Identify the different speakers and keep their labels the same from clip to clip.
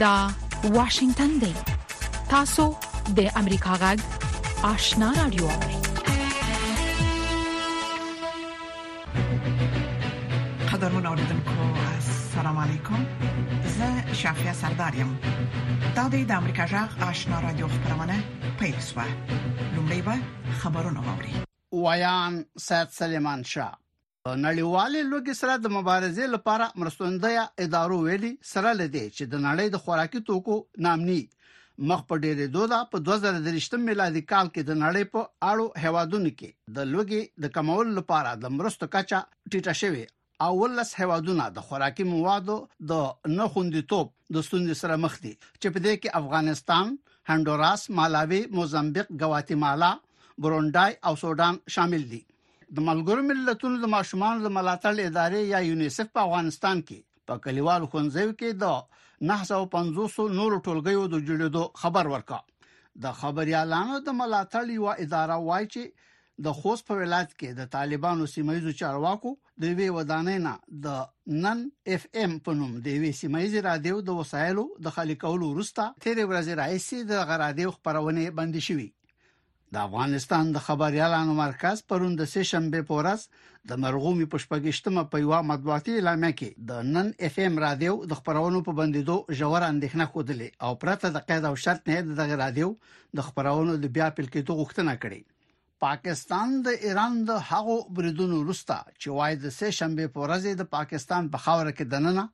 Speaker 1: دا واشنگتن دی تاسو د امریکا غږ آشنا رادیو
Speaker 2: قدرمن اوریدونکو السلام علیکم زه شافیا سردار یم دا د امریکا غږ آشنا رادیو خبرونه پیل شوه لومړی خبرونه واوري
Speaker 3: ویان سید سلیمان شاه نړیوالې لوګي سره د مبارزې لپاره مرستندوی ادارو ویلي سره لدی چې د نړۍ د خوراکي توکو نامني مخ په ډېرې دودا په 2023 میلادي کال کې د نړۍ په اړو هوادونو کې د لوګي د کمولو لپاره د مرستو کچه ټیټه شوې اوولس هیوادونه د خوراکي موادو د نه خوندیتوب د ستونزې سره مخ دي چې په دې کې افغانستان، هندوراس، مالاوي، موزمبیق، ګواتیمالا، برونډای او سودان شامل دي. د ملګرو ملتونو د ماشومان د ملاتړ ادارې یا یونیسف په افغانستان کې په کلیوالو خونځیو کې د 950 نورو ټولګیو د جوړېدو خبر ورکا د خبريالانو د ملاتړ یو اداره وایي چې د خوست په ولایت کې د طالبانو سیمایزو چارواکو د وی ودانې نه د نن اف ام په نوم د وی سیمایزي رادیو د وسایلو د خالي کولو وروسته تیر ورځ راځي د غرادیو خبرونه بند شوي د افغانستان د خبريالانو مرکز پرون د سه شنبه په ورځ د مرغومي پښپګشتمه په یو مطبوعاتي اعلامیه کې د نن اف ام رادیو د خبرونو په بندیدو ژور اندېښنه خوده او پرته د قید او شرط نه د رادیو د خبرونو د بیا پیل کېدو غوښتنه کړې پاکستان د ایران د هغو بریدونو وروسته چې وای د سه شنبه په ورځ د پاکستان په خاور کې دننه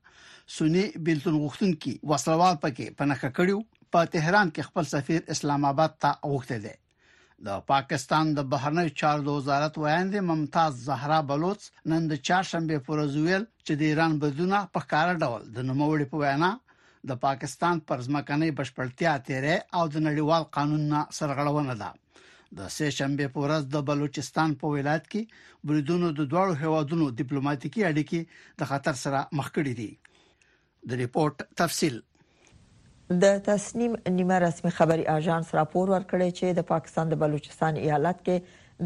Speaker 3: سنی بیلتون غوښتونکي وسلوال پکې پنهخه کړیو په تهران کې خپل سفیر اسلام آباد ته غوښته دي د پاکستان د بهرنی چارو وزارت ویاندې ممتاز زهرا بلوچ نن د چهارشنبه پر ورځ ویل چې د ایران بدونه په کار ډول د نوموړي په وینا د پاکستان پر ځمکنۍ بشپړتیا تیرې او د نړیوال قانون نه سرغړونه ده د سه شنبه په ورځ د بلوچستان په ولایت کې بریدونو د دوه هوادونو ډیپلوماټیکي اړیکې د خطر سره مخ کړې دي د ریپورت تفصيل
Speaker 4: د تسنیم نیمه رسمي خبري اژانس راپور ورکړی چې د پاکستان د بلوچستان ایالت کې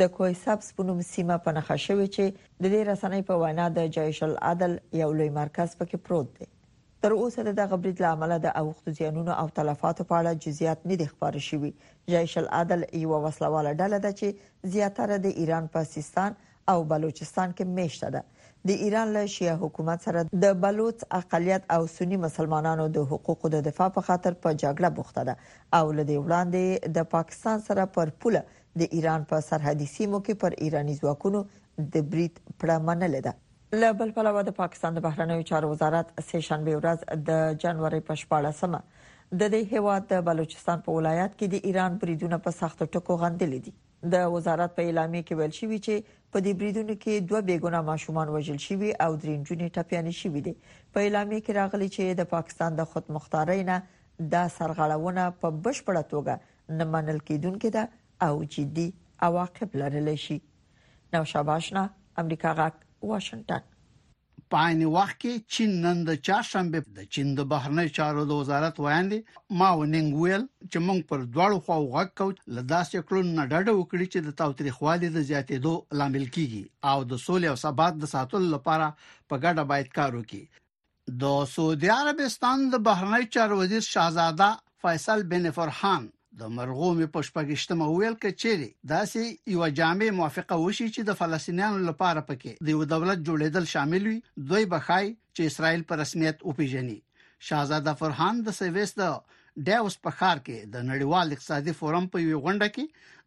Speaker 4: د کوی سبز په نوم سیمه په نخښه شوې چې د دې رسنۍ په وینا د جایش العدل یو لوی مرکز پکې پروت دی تر اوسه د دغه برید له امله د اوښتو زیانونو او تلفاتو په اړه جزئیات نه دي خبر شوي جیش العدل یو وسلواله ډله ده چې زیاتره د ایران په سیستان او بلوچستان کې میشته ده د ایران له شیعه حکومت سره د بلوچ اقلیت او سنی مسلمانانو د حقوقو د دفاع په خاطر په جګړه بوخته ده او لدې وړاندې د پاکستان سره پر پوله د ایران په سرحدي سیمو کې پر ایرانی ځواکونو د برید پړه منلې ده له بل پلوه د پاکستان د بهرنیو چارو وزارت سه شنبه ورځ د جنوري په 14مه د دې هیواد د بلوچستان په ولایت کې د ایران بریدونه په سخت ټکو غندلې دي د وزارت په اعلامیه کې ویل شوی چې په دې بریدونو کې دوه بیګونه ماشومان وژل شوي او درې نجونې ټپيانې شوې دي په اعلامیه کې راغلي چې د پاکستان د خودمختارۍ نه دا سرغړونه په بشپړه توګه نه منل کیدونکې ده او جدي عواقب لرلی شي نو شاباشنا امریکا غاک واشنگټن
Speaker 3: په عین وخت کې چین نن د چهارشنبه د چین د بهرنی چارو د وزارت ویاندې ما وننګ ویل چې موږ پر دواړو خو غږ کو لداسې کړون نه ډډه وکړي چې د تاوتریخوالي د زیاتېدو لامل کیږي او د سولې او ثبات د ساتلو لپاره په ګډه باید کار وکړي د سعودي عربستان د بهرنیو چارو وزیر شهزاده فیصل بن فرحان د مرغومې په شپږشتمه وویل که چیرې داسې یو جامع موافقه وشي چې د فلسطینیانو لپاره پکې د یو دولت جوړېدل شامل وي دوی بخای چې اسرائیل په رسمیت وپیژني شاهزاده فرحان د سویس د د اوس په خار کې د نړیوال اقتصادي فورم په یوه غونډه کې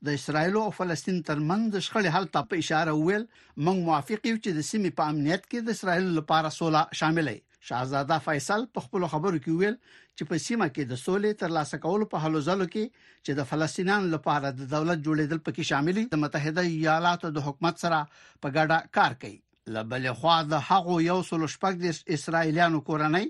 Speaker 3: د اسرایل او فلسطین ترمنځ د شخړې حل ته په اشاره ویل موږ موافق یو چې د سیمې په امنیت کې د اسرایل لپاره سوله شاملې شاهزاده فیصل په خپل خبرو کې ویل چې په سیمه کې د سولې ترلاسه کولو په هلو ځلو کې چې د فلسطینیانو لپاره د دولت جوړېدل پکې شاملې د متحده ایالاتو د حکومت سره په ګډه کار کوي له بلې خوا د هغو یو سل شپږ دېرش اسراییلیانو کورنۍ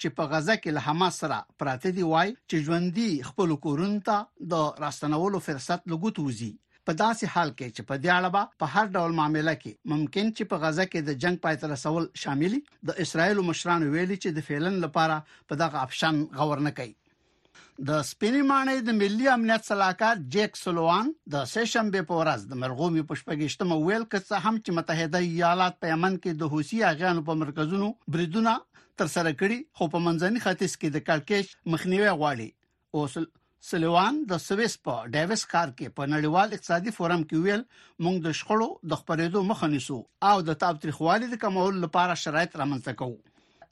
Speaker 3: چې په غزه کې له حماس سره پراته دي وای چې ژوندۍ خپل کورونو ته د راستنولو فرصت لګوت وزي په داسې حال کې چې په دې اړه به په هر ډول معاملې کې ممکن چې په غزه کې د جنگ پای ته رسول شامل د اسرایل مشرانو ویلي چې د فعلن لپاره په دغه افشن غور نه کوي د سپینې ماڼۍ د ملي امنیت صلاحکار جیک سلوان د سه شنبه په ورځ د مرغومي پښپګشتمه ویل که څه هم چې متحده ایالات په یمن کې د حوثي اغیانو په مرکزونو بریدونه تر سره کړي خو په منځني ختیځ کې د کړکېچ مخنیوي غواړي او سلوان د سويس په ډیویس ښار کې په نړیوال اقتصادي فورم کې ویل موږ د شخړو د خبرېدو مخه نیسو او د تاوتریخوالي د کمولو لپاره شرایط رامنځته کوو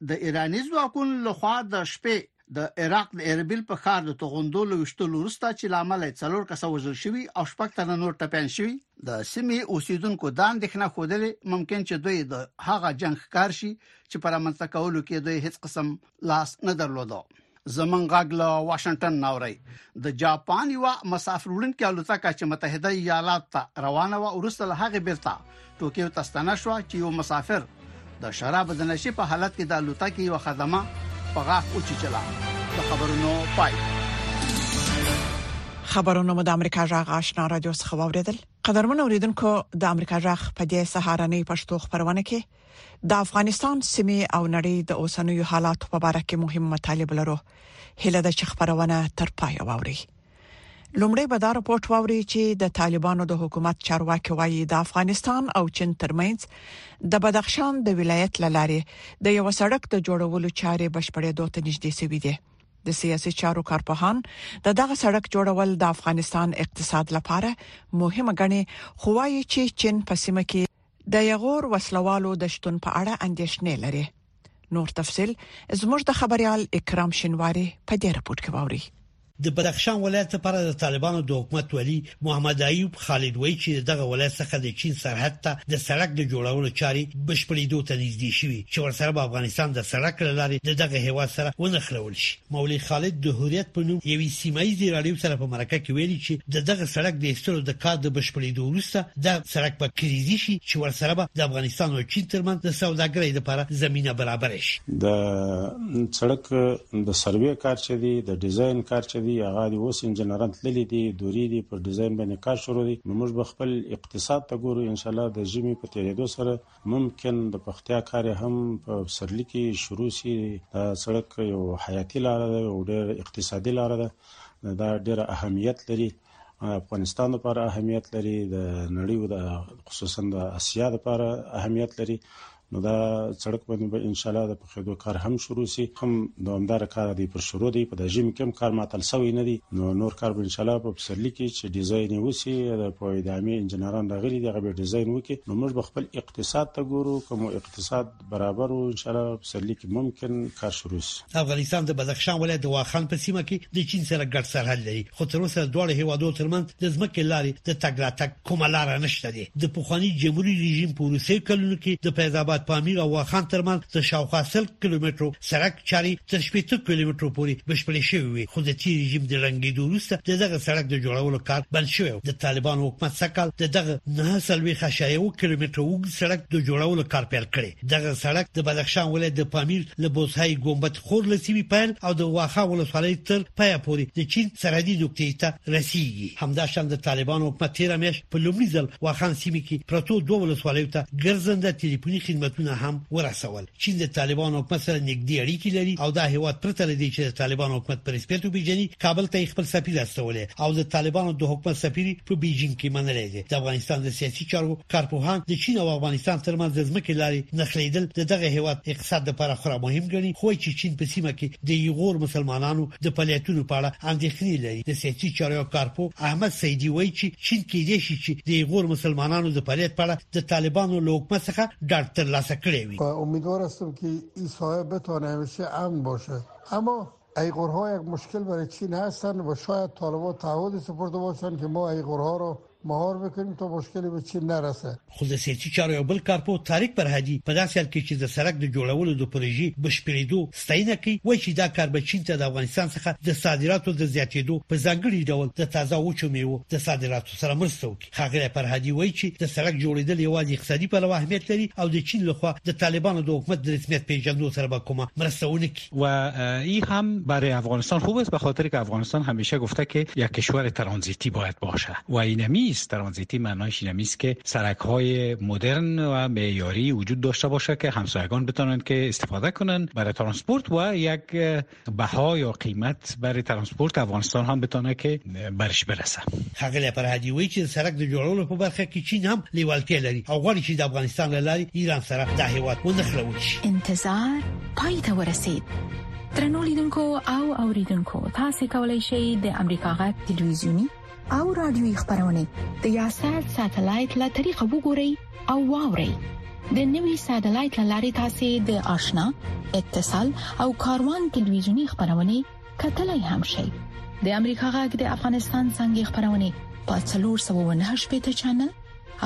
Speaker 3: د ایراني ځواکونو لخوا د شپې د عراق د اربیل په ښار د توغندو لوشتلو وروسته چې لامل یې څلور کسه وژل شوي او شپږ تنه نور ټپيان شوي د سیمې اوسیدونکو دا اندېښنه خوده ممکن چې دوی د هغه جنگ ښکار شي چې پر امنځته کولو کې دوی هیڅ قسم لاس نه درلوده زمونږ غږ له واشنګټن نه اوري د جاپان یو مسافر وړونکي الوتکه چې متحده ایالات ته روانه و ورسته له هغه بیرته ټوکیو ته ستنه شو چې یو مسافر د شراب د نشي په حالت کې د الوتکې یو خدمه په غاښ اوچیچله د خبرونو پای
Speaker 2: خبرونه مو د امریکا جغ آشنا رادیو څخه واوریدل قدرمن اوریدونکو د امریکا جغ په دې سهارنۍ پښتو خبرونه کې د افغانستان سیمه او نړۍ د اوسنوي حالاتو په اړه کې مهم مطالب لرو هله د خبرونه تر پای واوري لومړی به دا راپورټ واوري چې د طالبانو د حکومت چارواکي وایي د افغانستان او چین ترمنځ د بدخشان د ولایت لاري د یو سړک د جوړولو چارې بشپړې دوه ته نږدې شوې دي د سیاسي چارو کارپوهان د دغه سړک جوړول د افغانستان اقتصاد لپاره مهمه غني خو وايي چې چین په سیمه کې د یغور وسله والو د شتون په اړه اندیشنې لري نور تفصيل زموږ د خبريال اکرام شینواری په دې رپورت کې واوري
Speaker 5: د بدخشان ولایت لپاره د طالبانو د حکومت ولی محمد ایوب خالد وایي چې دغه ولایت څخه د چین سرحد ته د سړک د جوړولو چاري بشپړېدو ته نږدې شوي چې ورسره به افغانستان د سړک لارې د دغه هیواد سره ونښلول شي مولوي خالد د حریت په نوم یوې سیمه ییزې راډیو سره په مرکه کې ویلي چې د دغه سړک د ایستلو د کار د بشپړېدو وروسته دا سړک به کلیدي شي چې ورسره به د افغانستان او چین ترمنځ د سوداګرۍ لپاره زمينه برابر شي
Speaker 6: د سړک د سروې کار چې دی د ډیزاین کار چې دی هغه د اوس انجنیران تللی دی دوری دی پر ډیزاین باندې کار شروع دی نو موږ به خپل اقتصاد ته ګورو ان شاء الله د ژمي په تیریدو سره ممکن د پختیا کار یې هم په پسرلي کې شروع شي دا سړک یو حیاتي لاره ده او ډېر اقتصادي لاره ده دا ډېر اهمیت لري افغانستان لپاره اهمیت لري د نړۍ او د خصوصا د اسیا لپاره اهمیت لري نو دا سړک باندې به ان شاء الله پخېدو کار هم شروع سي هم دوامدار کار دی پر شروع دی په دا ژمي کې هم کار معطل سوی نه دی نو نور کار به ان شاء الله په پسرلي کې چې ډیزاین یې وسی په ادامه انجنیران راغلي دي هغه به ډیزاین وکړي نو موږ به خپل اقتصاد ته ګورو کوم اقتصاد برابر و ان شاء الله په پسرلي کې ممکن کار شروع سي
Speaker 5: افغانستان د بدخشان ولایت د واخان په سیمه کې د چین سره ګډ سرحد لري خو تر اوسه د دوه هیوادو ترمنځ د ځمکې لارې د تګ راتګ کومه لاره نشته دی د پخواني جمهوریت رژیم په وروستیو کلونو کې د فیض آباد پامیر او واخان ترمنځ د شاوخوا سل کیلومترو سړک چاري تر شپېته کیلومترو پورې بشپړې شوې وي خو د تیر رژیم د ړنګېدو وروسته د دغه سړک د جوړولو کار بند شوی د طالبانو حکومت سږکال د دغه نه څلوېښت اعشاریه اوه کیلومتره اوږد سړک د جوړولو کار پیل کړی دغه سړک د بدخشان ولایت د پامیر له بوسهایي ګمبد خور له سیمې پیل او د واخا ولسوالۍ تر پایه پورې د چین سرحدي نقطې ته رسیږي همداشان د طالبانو حکومت تیر میاشت په لومړي ځل واخان سیمه کې پرتو دوه ولسوالیو ته ګرځنده ټلیفوني خدمتونه هم ورسول چین د طالبانو حکومت سره نږدې اړیکې لري او دا هیواد پرته لدی چې د طالبانو حکومت پر رسمیت وبیجني کابل ته خپل سفیر استولې او د طالبانو د حکومت سفیر په بیجینګ کې منلې د افغانستان د سیاسي چارو کارپوهان د چین او افغانستان ترمنځ د ځمکې لارې نښلېدل د دغه هیواد اقتصاد لپاره خورا مهم ګڼي خو چې چین په سیمه کې د یغور مسلمانانو د فعالیتونو په اړه اندېښنې لري د سیاسي چارو کارپوه احمد سیدي وایي چې چین کې دې شي چې د یغور مسلمانانو د فعالیت په اړه د طالبانو له حکومت څخه ډاډ ترلاسه کړي وي
Speaker 7: امیدوار هستم که این سایه بتانه همیشه امن باشه اما ایغورها یک مشکل برای چین هستند و شاید طالبا تعهد سپرده باشند که ما ایغورها رو مهار بکنیم تا مشکلی به چین نرسه
Speaker 5: خو د سیاسي چارو یو بل کارپوه طارق فرهادي په داسې حال کې چې د سرک د جوړولو د پروژې بشپړېدو ستاینه کوي وایي چې دا کار به چین ته د افغانستان څخه د صادراتو د زیاتېدو په ځانګړي ډول د تازه وچو میوو د صادراتو سره مرسته وکړي ښاغلی فرهادي وایي چې د سړک جوړېدل یوازې اقتصادي پلوه اهمیت لري او د چین لخوا د طالبانو د حکومت د رسمیت پیژندو سره به کومه مرسته ونه کړي
Speaker 8: و ای هم برای افغانستان خوب است به خاطر که افغانستان همیشه گفته که یک کشور ترانزیتی باید باشه و اینمی است ترانزیتی معنایش اینمی است که سرک های مدرن و معیاری وجود داشته باشه که همسایگان بتونن که استفاده کنن برای ترانسپورت و یک بها یا قیمت برای ترانسپورت افغانستان هم بتانه که برش برسه
Speaker 5: خغلی پر هدی وی چې سرک د جوړولو په برخه کې چین هم لیوالتیا لري او غواړي چې د افغانستان له لارې ایران سره د هیواد ونښلول شي
Speaker 1: انتظار پای ته ورسید ترنو لیدونکو او اوریدونکو تاسو کولی شئ د امریکا غږ ټلویزیونی او رادیوي خبرونه د یاشر ساتلایت له طریقو وګورئ او واورئ د نوي ساتلایت لارې تاسو د آشنا اتصال او کاروان ټلویزیونی خبرونه کتلای هم شئ د امریکا غږ د افغانستان څنګه خبرونه په 309 پټ چنل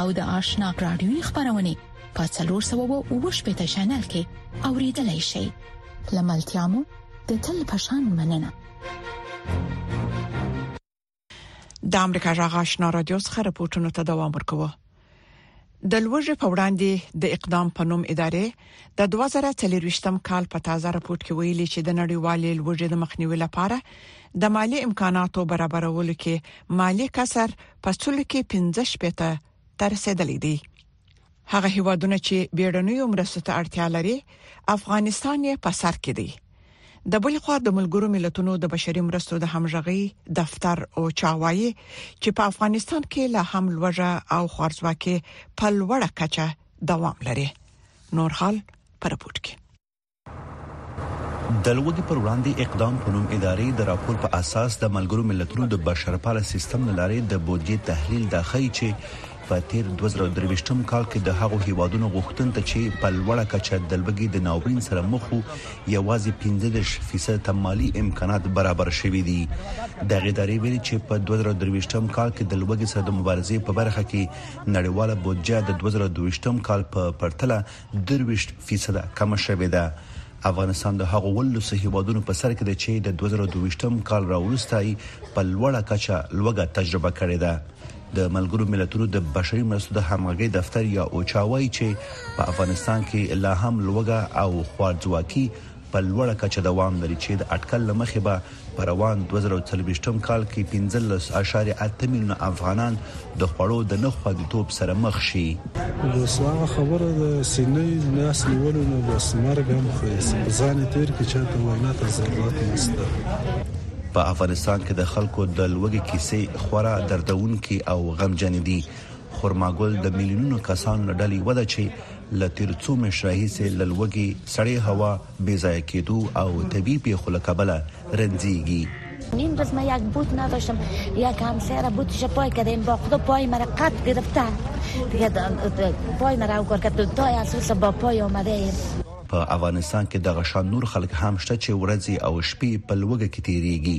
Speaker 1: او د آشنا رادیوي خبرونه په 309 پټ چنل کې اوریدلای شئ لملتيامو د تل پشان مننه
Speaker 2: د امریکا جغ آشنا رادیو څخه راپورټونه ته دوام ورکوي د لوږې په وړاندې د اقدام په نوم ادارې د 2023م کال په تازه راپور کې ویلي چې د نړیوالې لوږې د مخنیوي لپاره د مالی امکاناتو برابرولو کې مالی کسر په څلو کې 15 شپته تر رسیدلې دي هغه هیوادونه چې بیړنیو مرستو ته اړتیا لري افغانستان یې په سر کې دی د بل خوا د ملګرو ملتونو د بشري مرستو د همغږي دفتر او چاوایي چې په افغانستان کې له هم لوړه او خارځواکي په لوړه کچه دوام لري نور حال پر پورت کې
Speaker 9: د لوږې پر وړاندې اقدام په نوم ادارې د راپور په اساس د ملګرو ملتونو د بشرپاله سیستم لارې د بودجې تحلیل دا ښیي چې په تیر 2023م کال کې د هغو هیوادونو غوښتن ته چې په لوړه کچه د لوږې د ناورین سره مخ وو یوازې 15% ته مالی امکانات برابر شوي دي د غیداري ویلي چې په 2023م کال کې د لوږې سره د مبارزې په برخه کې نړیواله بودجه د 2022م کال په پرتله درویشت فیصده کمه شوې ده. افغانستان د هغو اوولسو هېوادونو په سر کې دی چې د دوه زره او دوه ویشت کال راوروسته یې په لوړه کچه لوږه تجربه کړې ده. د ملګرو ملتونو د بشري مرستو د همغږۍ دفتر یا اوچا وايي چې په افغانستان کې لا هم لوږه او خوارځواکي په لوړه کچه دوام لري چې د اټکل له مخې به په روان دوه زره او څلوېښت کال کې پنځلس اعشاریه اته میلیونه افغانان د خوړو د نه خوندیتوب سره مخ شي.
Speaker 6: بس هغه خبره ده سینې لاس نیولو نه بس مرګ هم ښه سي په ځان یې تېر کړي چاته وینا ته ضرورت نسته.
Speaker 9: په افغانستان کې د خلکو د لوږې کیسې خورا دردونکې او غمجنې دي. خرماګل د میلیونونو کسانو له ډلې وده چې له تېر څو مېاشت راهیسې له لوږې، سړې هوا، بې ځایه کېدو او طبیعي پېښو له کبله رنځېږي.
Speaker 10: نیم روز من یک بوت نداشتم یک همسایه بوتش پای کرده این باخدا پای مرا قط گرفته دیگه پای مرا اوکار کرد تا افسوس با پای آمده ایم.
Speaker 9: په افغانستان کې دغه شان نور خلک هم شته چې ورځې او شپې په لوږه کې
Speaker 11: تېرېږي.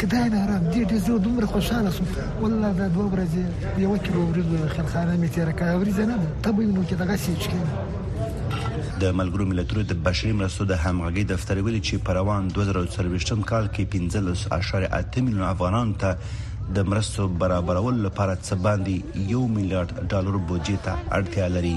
Speaker 11: خدای
Speaker 12: دې رحم دې ډزو دومره خوشحاله شوم والله دا دوه ورځې یو کې به ورځو خیرخانه می تیر کړه ورځ نه ده تبې مو کې دغه شي چکه
Speaker 9: د ملګرو ملتونو د بشري مرستو د همغږي دفتر ویلي چې پر روان 2024 کال کې 15.8 میلیون افغانان ته د مرستو برابرولو لپاره څه باندې 1 میلیارډ ډالر بودجې ته اړتیا لري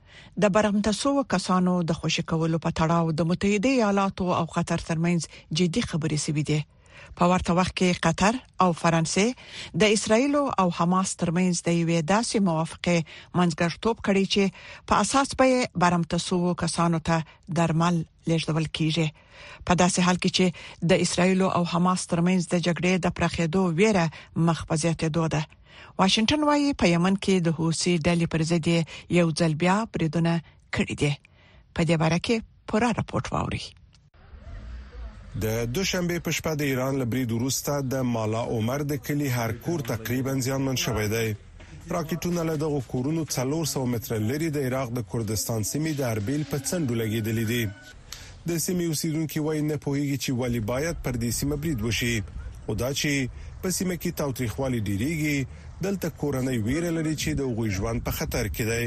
Speaker 9: د
Speaker 2: برمته سو کسانو د خوشی کولو په تړاو د متحده ایالاتو او قطر ترمنځ جدي خبرې شوې دي په ورته وخت کې قطر او فرانسې د اسرایل او حماس ترمنځ د یوې داسې موافقه منځګړتوب کړی چې په اساس به برمته سو کسانو ته درمل لیږدول کیږي په داسې حال کې چې د اسرایل او حماس ترمنځ د جګړې د پراخېدو ویره مخ په زیاتېدو ده واشنگټن وايي په یمن کې د حوثي ډلې پر ضد یو ځل بیا بریدونه کړي دي په دې باره کې پوره راپورټ واوري
Speaker 13: د دوشنبه په شپه د ایران لبرید وروسته د مالا عمر د کلی هر کور تقریبا زیانمن شوی دی راکټونه له دغو کورونو څلور سوه متره لرې د عراق د کردستان سیمې د اربیل په څنډو لګېدلي دي. د سیمې اوسېدونکي وايي، نه پوهېږي چې ولې باید پر دې سیمه برید وشي، خو دا چې په سیمه کې تاوتریخوالی ډېرېږي، دلته کورنۍ وېره لري چې د هغوی ژوند په خطر کې دی.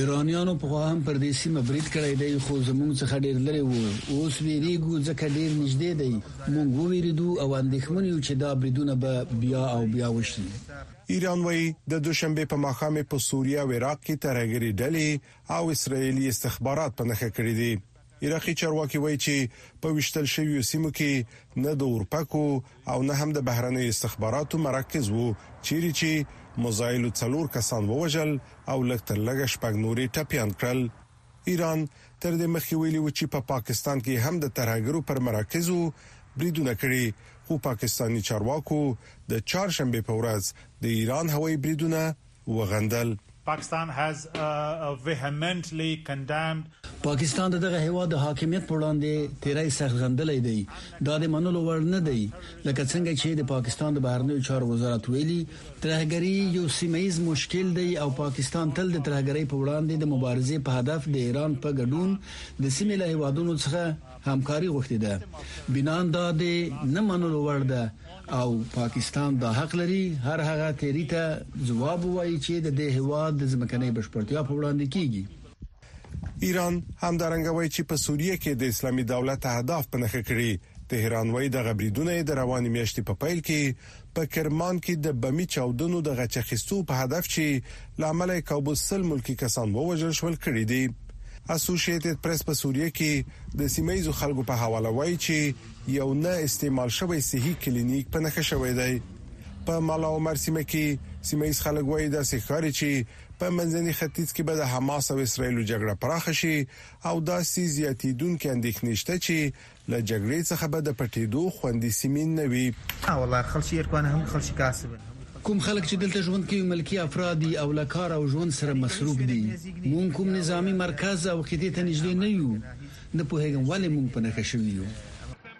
Speaker 14: ایرانیانو پخوا هم پر دې سیمه برید کړی دی، خو زموږ څخه ډېر لرې وو. اوس وېرېږو، ځکه ډېر نږدې دی. موږ وویریدو او اندیښمن یو چې دا بریدونه به بیا او بیا وشي.
Speaker 13: ایران وایي د دوشنبې په ماښام یې په سوریه او عراق کې ترهګرې ډلې او اسراییلي استخبارات په نښه کړي دي. عراقي چارواکي وایي چې په ویشتل شویو سیمو کې نه د اورپکو او نه هم د بهرنیو استخباراتو مراکز وو، چیرې چې مزایلو څلور کسان ووژل او لږ تر لږه شپږ نور یې ټپیان کړل. ایران تر دې مخکې ویلي و چې په پاکستان کې هم د ترهګرو پر مراکزو بریدونه کړي، خو پاکستاني چارواکو د چهارشنبې په ورځ د ایران هوایي بریدونه وغندل.
Speaker 15: Pakistan has vehemently condemned.
Speaker 14: پاکستان د دغه هېواد د حاکمیت په وړاندې تېری سخت غندلی دی. دا د منلو وړ نه دی، لکه څنګه چې د پاکستان د بهرنیو چارو وزارت ویلي، ترهګري یو سیمه ییز مشکل دی او پاکستان تل د ترهګرۍ په وړاندې د مبارزې په هدف د ایران په ګډون د سیمې له هیوادونو څخه همکاري غوښتې ده. بنان دا د نه منلو وړ ده او پاکستان دا حق لري هر هغه تیري ته ځواب ووایي چې د دې هیواد د ځمکنۍ بشپړتیا په وړاندې کیږي.
Speaker 13: ایران همدارنګه وایي چې په سوریه کې د اسلامي دولت اهداف په نښه کړي. تهران وایي دغه بریدونه یې د روانې میاشتې په پیل کې په کرمان کې د بمي چاودنو د غچ اخیستو په هدف چې له امله یې کابو سل ملکي کسان ووژل شول کړي دي. اسوشیتد پریس په سوریه کې د سیمه ییزو خلکو په حواله وایي چې یو نه استعمال شوی صحي کلینیک په نښه شوی دی. په مالا عمر سیمه کې سیمه ییز خلک وایي داسې ښکاري چې په منځني ختیځ کې به د حماس او اسرایل جګړه پراخه شي او داسې زیاتیدونکې اندېښنې شته چې له جګړې څخه به د پټېدو خوندي سیمې نه وي.
Speaker 14: کوم خلک چې دلته ژوند کوي ملکي افراد دي او له کار او ژوند سره مصروف دي. موږ کوم نظامي مرکز او قطعې ته نږدې نه یو. نه پوهېږم ولې موږ په نښه شوي یو.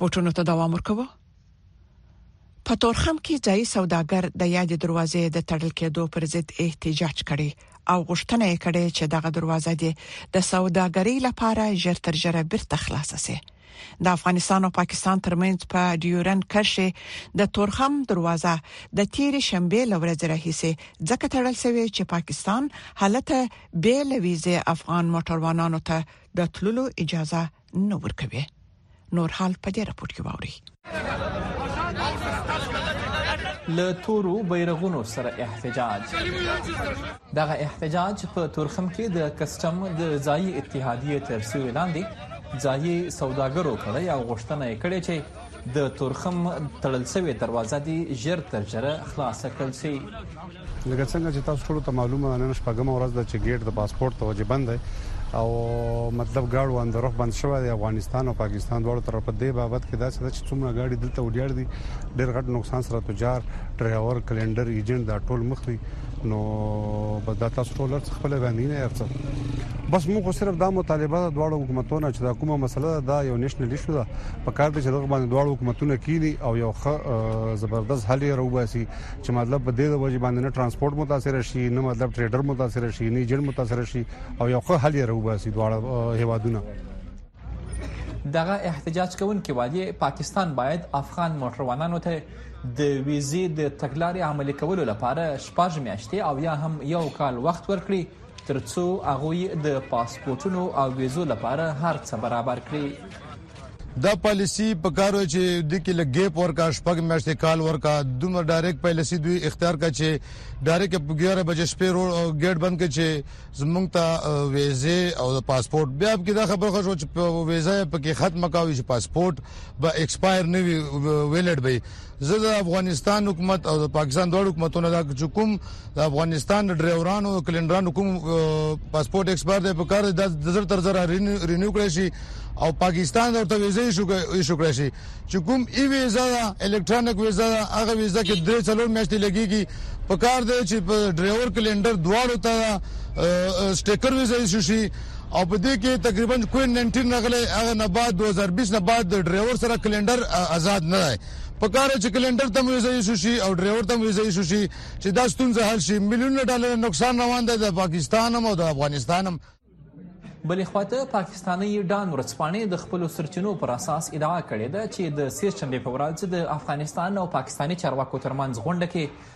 Speaker 2: پټونو ته دوام ورکوه په تورخم کې ځای سوداګر د یاد دروازې د تړل کېدو پر ضد احتجاج کړي او غوښتنه یې کړې چې دغه دروازه د سوداګرۍ لپاره ژر تر ژره بیرته خلاصه شي د افغانستان او پاکستان ترمنځ په ډیورن کرښې د تورخم دروازه د تیر شنبه لورځ راهیسه ځکه تړل شوې چې پاکستان حالت به لویزه افغان موټروانانو ته د تللو اجازه نه ورکوي نور حال په دې راپور کې ووري
Speaker 16: له تورو بیرغونو سره احتجاج دغه احتجاج په تورخم کې د کسټم د ځایي اتحادیې تر سیوري لاندې ځایي سوداګرو کړی او غوښتنه یې کړې چې د تورخم تړل شوې دروازه دې ژر تر ژره خلاصه کړل شي
Speaker 17: لکه څنګه چې تاسو ټول ته معلومه ده نن شپږمه ورځ ده چې ګیټ د پاسپورت ته وجه بند دی او مطلب ګاډو اندر روح بند شوی دی افغانستان او پاکستان دواړو طرف په دې بابت کې دا څه چې څومره ګاډي دلته وډیړ دي ډېر غټ نقصان سره تجار ډرایور کلندر ایجنټ دا ټول مخ دي نو بس دا تاسو ټول څه خپل باندې نه ارڅ بس موږ صرف دا مطالبه د دواړو حکومتونو چې دا کومه مسله ده دا یو نېشنل ایشو ده په کار دي چې دغه باندې دواړو حکومتونو کینی او یو ښه زبردست حل یې راوباسي چې مطلب په دې د وجې باندې نه ترانسپورت متاثر شي نه مطلب ټریډر متاثر شي نه جن متاثر شي او یو ښه حل یې روباسي دواړه هیوادونه
Speaker 16: دغه احتجاج کوونکي وایي پاکستان باید افغان موټروانانو ته د ویزې د تګلارې عملي کولو لپاره شپږ میاشتې او یا هم یو کال وخت ورکړي ترڅو هغه د پاسپورتونو او ویزو لپاره هرڅه برابر کړي
Speaker 18: دا پالیسی په کار وه چی دی کی لږ ګیپ ورکا شپږ میاشتې کال ورکا دومره ډایرک پالیسی دوی اختیار کا چی ډایرک په 11 بجې شپې رو ګیټ بند کړي چی زمونږ ته ویزه او د پاسپورت بیا کی دا خبره خو چې ویزه پکې ختمه کاوي چې پاسپورت به ایکسپایر نه وي ویلډ به زه د افغانستان حکومت او د پاکستان دوه حکومتونو دا چې کوم د افغانستان د ډرایورانو او کلندرانو کوم پاسپورت ایکسپایر دی په کار د زر تر زر رینیو کړی شي او پاکستان ورته ویزه ایشو کړی شي چې کوم ای ویزه ده الکترونیک ویزه ده هغه ویزه کې درې څلور میاشتې لګیږي په کار دی چې په ډرایور کلندر دواړو ته سټیکر ویزه ایشو شي او په دې کې تقریبا کوین ننټین راغلی هغه نه بعد 2020 نه بعد د ډرایور سره کلندر آزاد نه دی په کار چې کلندر ته ویزه ایشو شي او ډرایور ته ویزه ایشو شي چې دا ستونزه حل شي میلیونونه ډالر نقصان روان دی د پاکستان او د افغانستان هم
Speaker 16: بلې خواته پاکستاني ډان ورځپاڼې د خپل سرچینو پر اساس ادعا کړې ده چې د سې شنبې په ورځ د افغانستان او پاکستاني چارواکو ترمنځ غونډه کې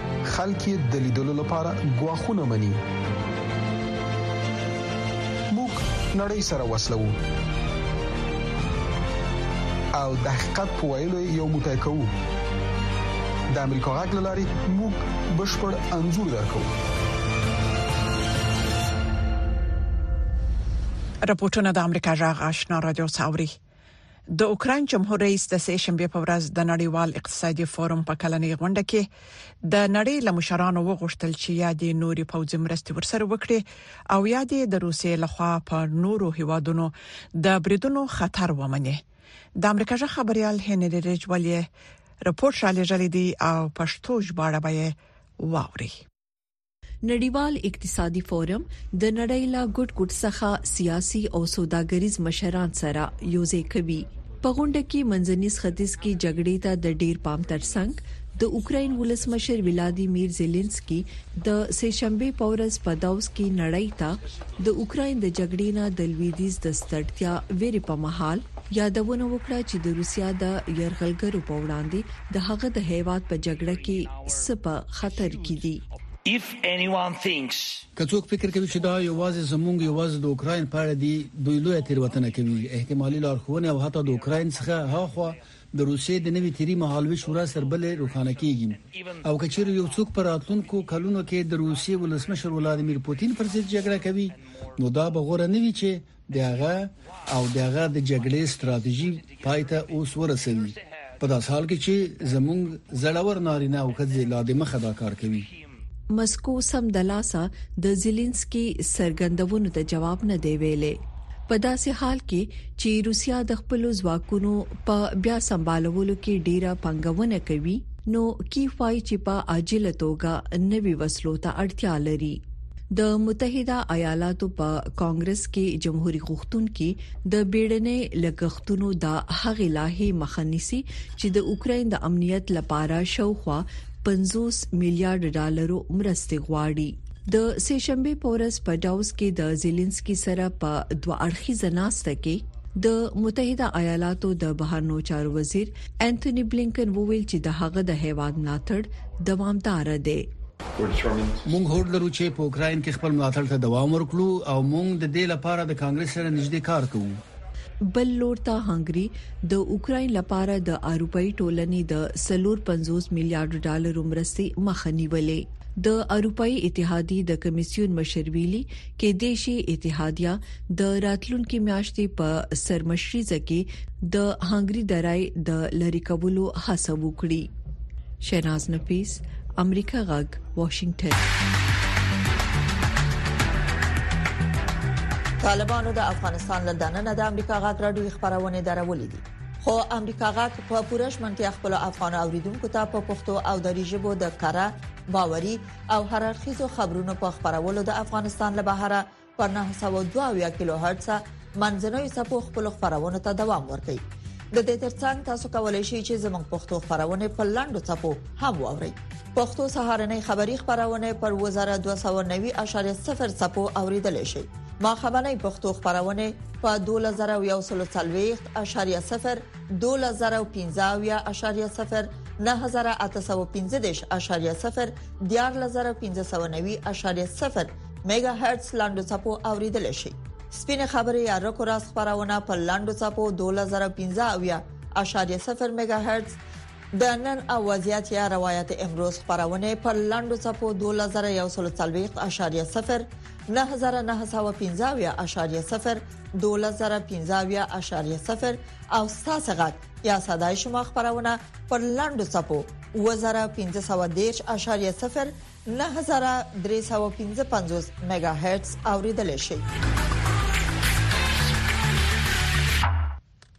Speaker 16: خلک یې د
Speaker 19: لیدلو لپاره غواخونه مني موږ نړۍ سره وسلو او د حقیقت په ویلو یو موټی کوو د امریکا غږ لاري موږ بشپړ انزور درکو
Speaker 2: رپورټونه د امریکا غږ آشنا رادیو څوري د اوکران جمهور رئیس د سې شنبه په ورځ د نړیوال اقتصادي فورم په کلنۍ غونډه کې د نړۍ له مشرانو وغوښتل چې یادې نوري پوځي مرستې ورسره وکړي او یادې د روسیې لخوا په نورو هیوادونو د بریدونو خطر ومني د امریکا ژغ خبريال هنري رجولي رپورت را لېږلی دی او پښتو ژباړه به یې واوري
Speaker 20: نړیوال اقتصادي فورم د نړۍ له ګډ ګډ څخه سیاسي او سوداګریز مشران سره یوځای کوي په غونډه کې منځني ختیځ کې جګړې ته د ډیر پام ترڅنګ د اوکرين ولسمشر ولادیمیر زيلنسکي د سېشنبه په ورځ په داوس کې نړۍ ته د اوکرين د جګړې نه د لویدیز د ستړتیا ویری په محل یادونه وکړه چې د روسیا د يرغلګرو په وړاندې د هغه د هیواد په جګړه کې سپه خطر کې دي.
Speaker 14: که څوک فکر کوي چې دا یوازې زموږ یوازې د اوکراین په اړه دي، دوی لویه تېروتنه کوي. احتمالي لارښوونې او حتی د اوکراین څخه هاخوا د روسیې د نوي تېري مهالوېش ورځ تر بلې روښانه کېږي. او که چېرې یو څوک په راتلونکو کلونو کې د روسیې ولسمشر ولادیمیر پوتین پر ضد جګړه کوي، نو دا به غوره نه وي چې د هغه او د هغه د جګړې ستراتیژي پای ته اوس ورسوي په داس حال کې چې زمونږ زړور نارینه او خځې لا د مخه دا کار کوي
Speaker 20: مسکو سم د لاسه د زيلنسکي سرګندونو ته جواب نه دی ویلي په داسې حال کې چې روسیا د خپل ځواکونو په بیا سمبالولو کې ډیره پنګونه کوي نو کیف وايي چې په عاجله توګه نوي وسلو ته اړتیا لري د متحده ایالاتو په کانګرس کې جمهوریت غوښتونکي د بیړنۍ لګښتونو د هغې لاهي مخه نیسي چې د اوکرين د امنیت لپاره شاوخوا 50 میلیارډ ډالر مرسته غواړي د سه شنبه په ورځ په ډاوس کې د زيلنسکي سره په دوه اړخیزه ناسته کې د متحده ایالاتو د بهرنیو چارو وزیر انټوني بلینکن وویل چې د هغه د هیواد ملاتړ دوامدار دی.
Speaker 14: موږ هوډ لرو چې په اوکراین کې خپل ملاتړ ته دوام ورکړو او موږ د دې لپاره د کانګرس سره نږدې کار کوو.
Speaker 20: بل لور ته هنګري د اوکراین لپاره د اروپאי ټولنې د 450 میلیارډ ډالر مرستې مخه نیولې. د اروپאי اتحادیې د کمیسیون مشر ویلي، کېدای شي اتحادیه د راتلونکو میاشتې په سرمشريزه کې د هنګري درای د لری کولو هڅه وکړي شیناز نفیس امریکا غږ واشنگټن
Speaker 4: طالبانو د افغانستان له دننه د امریکا غږ راډیو خبرونه درولې دي خو امریکا غږ په پوره شمنتیا خپل افغان اوریدونکو ته په پښتو او دری ژبه د کره باوري او هر اړخیزو خبرونو په خبرولو د افغانستان له بهره په 902 کیلو هرتز منځنوي سپو خپل خبرونه ته دوام ورکړي د دې ترڅنګ تاسو کولای شئ چې زموږ پښتو خبرونه په لاندو چپو هم واورئ پښتو سهارنې خبری خبرونه پر 2290.0 سپو اوریدل شي ما خبرنې پښتو خبرونه په 2140.0 2015.0 9815.0 14590.0 میګا هرتز لاندو چپو اوریدل شي سپینه خبره یا رکو راس خبرونه په لاندو چپو 2015.0 میگا هرتز د نن او وضعیت یا روایت امروز خبرونه په لاندو چپو 2041.0 9915.0 2015.0 او ستاسو غږ یا صداي شما خبرونه په لاندو چپو 2015.0 نهه زره درې سوه پنځه پنځوس میګا هرتز اوریدلای شئ.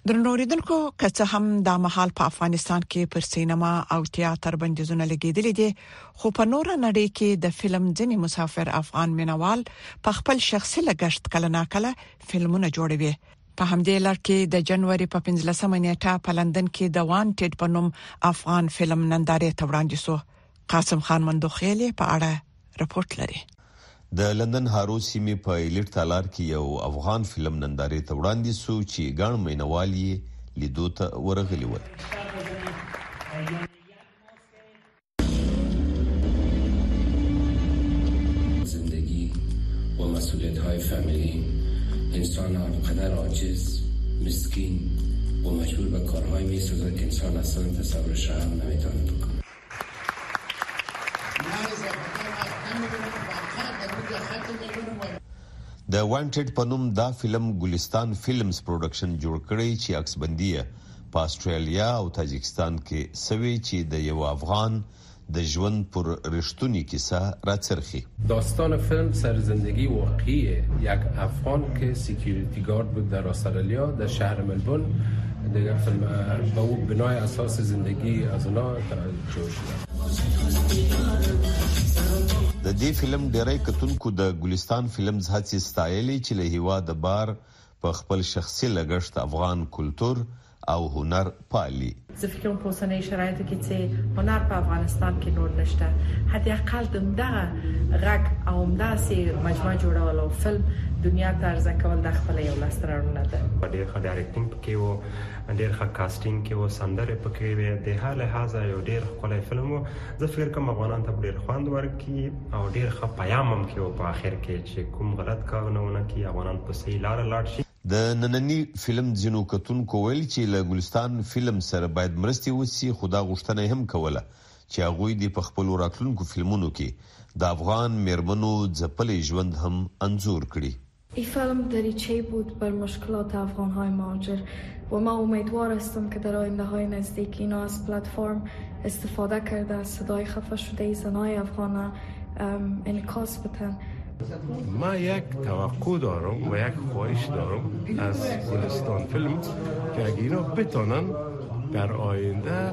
Speaker 2: درنو اوریدونکو که څه هم دا مهال په افغانستان کې پر سینما او تیاتر بندیزونه لګیدلي دي خو په نور نړۍ کې د فلم ځینې مسافر افغان مینوال په خپل شخصي لګښت کله ناکله فلمونه جوړوي په همدې لړ کې د جنوري په 15مه نیټه په لندن کې د وانټډ په نوم افغان فلم نندارې ته وړاندې شو قاسم خان مندوخیل یې په اړه رپورټ لري.
Speaker 21: د لندن هارو سیمې په ایلیټ تالار کې یو افغان فلم نندارې ته وړاندې شو چې ګڼ مینوال یې لیدو ته ورغلي ول.
Speaker 22: زندگی و مسئولیت های فامیلی انسان آنقدر عاجز مسکین و مجبور به کارهای می سازد که انسان اصلا تصورش هم نمیتواند بکند
Speaker 21: د وانټډ په نوم دا فلم ګلستان فلمز پروډکشن جوړ کړی چې عکسبندي یې په اسټرالیا او تاجکستان کې سوې چې د یوه افغان د ژوند پر رښتونې کیسه راڅرخي.
Speaker 23: داستان فیلم سر زندگی واقعی یک افغان که سیکیوریتی گارد بود در استرالیا در شهر ملبون دیگر فیلم به او بنای اساس زندگی از اونا جوړ شده
Speaker 21: د دې فلم ډیری کتونکو د ګلستان فلمز هڅې ستایلې چې له هیواد بار په خپل شخصي لګښت افغان کلتور او هنر پالي.
Speaker 24: زه فکر کوم په اوسنیو شرایطو کې چې هنر په افغانستان کې نور نشته، حد اقل دمدغه غږ او همداسې مجموعه جوړول او فلم دنیا ته عرضه کول دا خپله یو لاسته راوړنه ده.
Speaker 25: ډېر ښه ډایرکټینګ پکې و، ډېر ښه کاسټینګ کې و، سندرې پکې وې، دهر لحاظه یو ډېر ښکلی فلم و، زه فکر کوم افغانانو ته به ډېر خوند ورکړي. او ډیر ښه پیام هم کې او په اخر کې چې کوم غلط کارونه ونه کړي افغانان په صحیح لار لاړ شي.
Speaker 21: د ننني فلم ځینو کتونکو ویل چې له ګلستان فلم سره باید مرستې وسي خو دا غوښتنه یې هم کوله چې هغوی دې په خپلو راتلونکو فلمونو کې د افغان میرمنو ځپلی ژوند هم انځور کړي.
Speaker 26: ای فلم دریچه بود بر مشکلات افغان های مهاجر و ما امیدوار هستم که در آینده های نزدیک اینا از پلتفرم استفاده کرده از صدای خفه شده ای زنای افغان انکاس بتن
Speaker 25: ما یک توقع دارم و یک خواهش دارم از گلستان فیلم که اگه اینا بتانن در آینده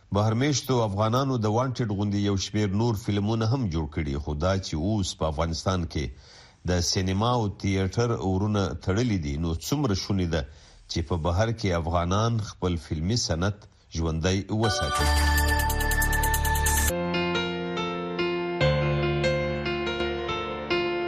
Speaker 25: بهر
Speaker 21: مېشتو افغانانو د وانټېډ غوندې یو شمېر نور فلمونه هم جوړ کړي، خو دا چې اوس په افغانستان کې د سېنما او تیېټر ورونه تړلي دي، نو څومره شونې ده چې په بهر کې افغانان خپل فلمي صنعت ژوندی وساتي؟